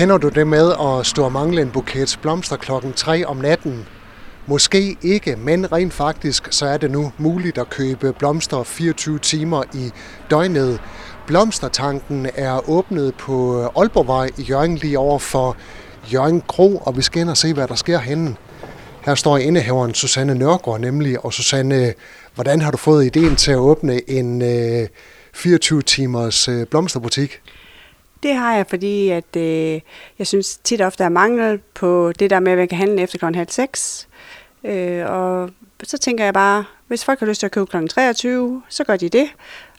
Kender du det med at stå og mangle en buket blomster klokken 3 om natten? Måske ikke, men rent faktisk så er det nu muligt at købe blomster 24 timer i døgnet. Blomstertanken er åbnet på Aalborgvej i Jørgen lige over for Jørgen Kro, og vi skal ind og se, hvad der sker henne. Her står indehaveren Susanne Nørgaard nemlig, og Susanne, hvordan har du fået ideen til at åbne en øh, 24-timers øh, blomsterbutik? Det har jeg, fordi at, øh, jeg synes tit ofte, der er mangel på det der med, at man kan handle efter kl. halv seks. Øh, og så tænker jeg bare, hvis folk har lyst til at købe kl. 23, så gør de det.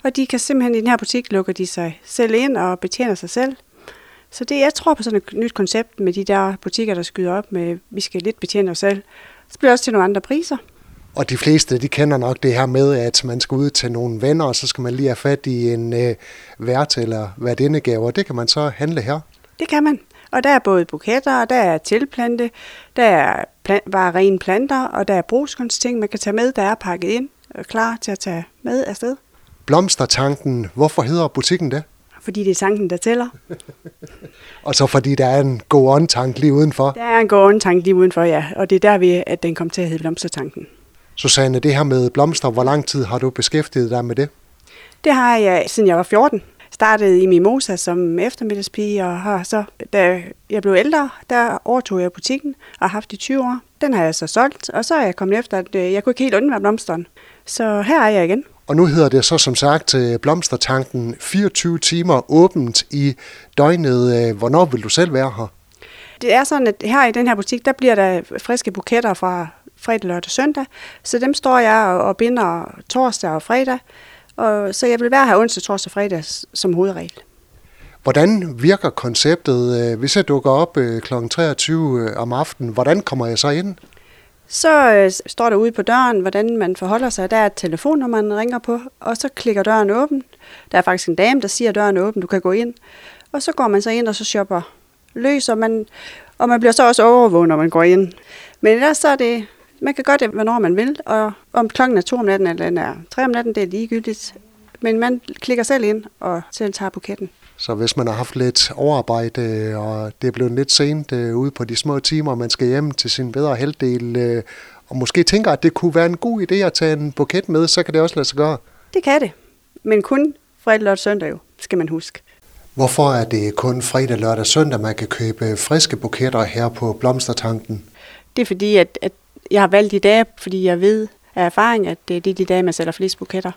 Og de kan simpelthen i den her butik lukker de sig selv ind og betjener sig selv. Så det, jeg tror på sådan et nyt koncept med de der butikker, der skyder op med, vi skal lidt betjene os selv. Så bliver det også til nogle andre priser. Og de fleste, de kender nok det her med, at man skal ud til nogle venner, og så skal man lige have fat i en øh, vært eller værdindegave, og det kan man så handle her. Det kan man. Og der er både buketter, og der er tilplante, der er plan- bare rene planter, og der er brugskunstting, man kan tage med, der er pakket ind og klar til at tage med afsted. Blomstertanken, hvorfor hedder butikken det? Fordi det er tanken, der tæller. og så fordi der er en go on tank lige udenfor? Der er en go on tank lige udenfor, ja. Og det er der, vi, at den kom til at hedde Blomstertanken. Susanne, det her med blomster, hvor lang tid har du beskæftiget dig med det? Det har jeg, siden jeg var 14. Startede i Mimosa som eftermiddagspige, og har så, da jeg blev ældre, der overtog jeg butikken og har haft i 20 år. Den har jeg så solgt, og så er jeg kommet efter, at øh, jeg kunne ikke helt undvære blomsteren. Så her er jeg igen. Og nu hedder det så som sagt øh, Blomstertanken 24 timer åbent i døgnet. Øh, hvornår vil du selv være her? Det er sådan, at her i den her butik, der bliver der friske buketter fra fredag, lørdag og søndag. Så dem står jeg og binder torsdag og fredag. Og, så jeg vil være her onsdag, torsdag og fredag som hovedregel. Hvordan virker konceptet, hvis jeg dukker op kl. 23 om aftenen? Hvordan kommer jeg så ind? Så øh, står der ude på døren, hvordan man forholder sig. Der er et telefonnummer, man ringer på, og så klikker døren åben. Der er faktisk en dame, der siger, at døren er åben, du kan gå ind. Og så går man så ind, og så shopper løs, og man, og man bliver så også overvåget, når man går ind. Men ellers så er det, man kan gøre det, hvornår man vil, og om klokken er to om natten, eller den er tre om natten, det er ligegyldigt. Men man klikker selv ind, og selv tager buketten. Så hvis man har haft lidt overarbejde, og det er blevet lidt sent øh, ude på de små timer, man skal hjem til sin bedre halvdel, øh, og måske tænker, at det kunne være en god idé at tage en buket med, så kan det også lade sig gøre. Det kan det, men kun fredag, lørdag og søndag jo, skal man huske. Hvorfor er det kun fredag, lørdag og søndag, man kan købe friske buketter her på Blomstertanken? Det er fordi, at, at jeg har valgt de dage, fordi jeg ved af erfaring, at det, er de dage, man sælger flest buketter.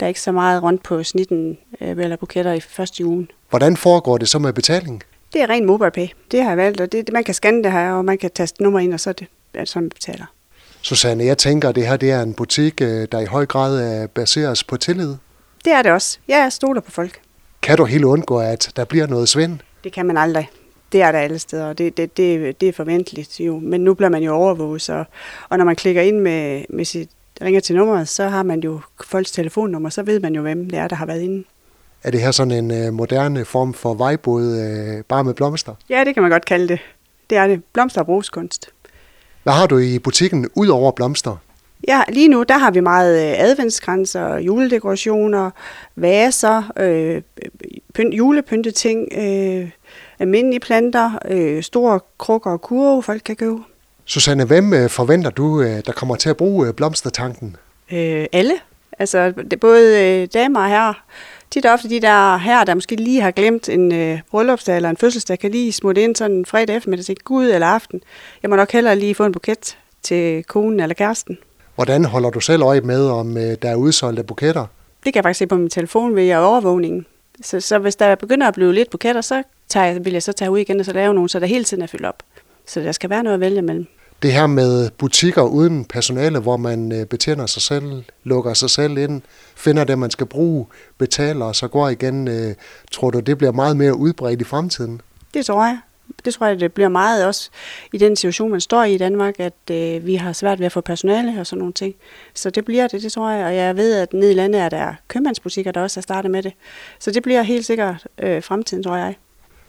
Der er ikke så meget rundt på snitten øh, eller buketter i første ugen. Hvordan foregår det så med betaling? Det er ren mobile pay. Det har jeg valgt, og det, man kan scanne det her, og man kan taste nummer ind, og så er det, sådan man betaler. Susanne, jeg tænker, at det her det er en butik, øh, der i høj grad baseres på tillid. Det er det også. Jeg stoler på folk. Kan du helt undgå, at der bliver noget svind? Det kan man aldrig. Det er der alle steder, og det, det, det, det er forventeligt jo. Men nu bliver man jo overvåget, så, og når man klikker ind med, med sit ringer til nummeret, så har man jo folks telefonnummer, så ved man jo, hvem det er, der har været inde. Er det her sådan en øh, moderne form for vejbåd, øh, bare med blomster? Ja, det kan man godt kalde det. Det er det. Blomster og brugskunst. Hvad har du i butikken ud over blomster? Ja, lige nu der har vi meget øh, adventskranser, juledekorationer, vaser, øh, pynt, julepynteting, øh, almindelige planter, øh, store krukker og kurve, folk kan købe. Susanne, hvem øh, forventer du, øh, der kommer til at bruge blomstertanken? Øh, alle. Altså det, både øh, damer og herrer. Tit og ofte de der her, der måske lige har glemt en øh, bryllupsdag eller en fødselsdag, kan lige smutte ind sådan en fredag eftermiddag og sige, gud eller aften. Jeg må nok hellere lige få en buket til konen eller kæresten. Hvordan holder du selv øje med, om øh, der er udsolgte buketter? Det kan jeg faktisk se på min telefon ved overvågningen. Så, så hvis der begynder at blive lidt buketter, så tager jeg, vil jeg så tage ud igen og så lave nogle, så der hele tiden er fyldt op. Så der skal være noget at vælge mellem det her med butikker uden personale, hvor man øh, betjener sig selv, lukker sig selv ind, finder det, man skal bruge, betaler og så går igen. Øh, tror du, det bliver meget mere udbredt i fremtiden? Det tror jeg. Det tror jeg, det bliver meget også i den situation, man står i i Danmark, at øh, vi har svært ved at få personale og sådan nogle ting. Så det bliver det, det tror jeg. Og jeg ved, at nede i landet er der købmandsbutikker, der også er startet med det. Så det bliver helt sikkert øh, fremtiden, tror jeg.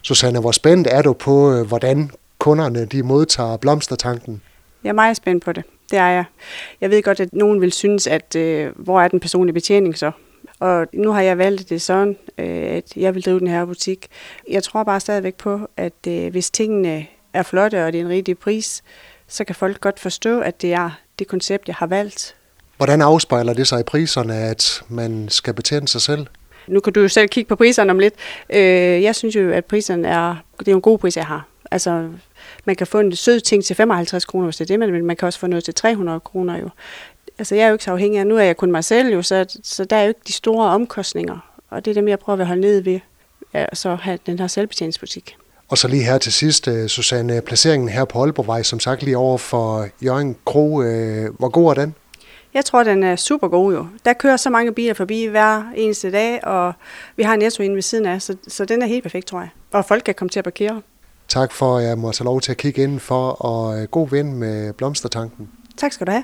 Susanne, hvor spændt er du på, øh, hvordan kunderne de modtager blomstertanken? Jeg er meget spændt på det. Det er jeg. Jeg ved godt, at nogen vil synes, at øh, hvor er den personlige betjening så? Og nu har jeg valgt det sådan, øh, at jeg vil drive den her butik. Jeg tror bare stadigvæk på, at øh, hvis tingene er flotte, og det er en rigtig pris, så kan folk godt forstå, at det er det koncept, jeg har valgt. Hvordan afspejler det sig i priserne, at man skal betjene sig selv? Nu kan du jo selv kigge på priserne om lidt. Øh, jeg synes jo, at priserne er, det er en god pris, jeg har. Altså, man kan få en sød ting til 55 kroner, hvis det er det, men man kan også få noget til 300 kroner jo. Altså, jeg er jo ikke så afhængig af, nu er jeg kun mig selv jo, så, så der er jo ikke de store omkostninger. Og det er dem, jeg prøver at holde ned ved, ja, så have den her selvbetjeningsbutik. Og så lige her til sidst, øh, Susanne, placeringen her på Aalborgvej, som sagt lige over for Jørgen Kro. Øh, hvor god er den? Jeg tror, den er super god jo. Der kører så mange biler forbi hver eneste dag, og vi har en netto inde ved siden af, så, så den er helt perfekt, tror jeg. Og folk kan komme til at parkere. Tak for, at jeg må tage lov til at kigge ind for, og øh, god ven med Blomstertanken. Tak skal du have.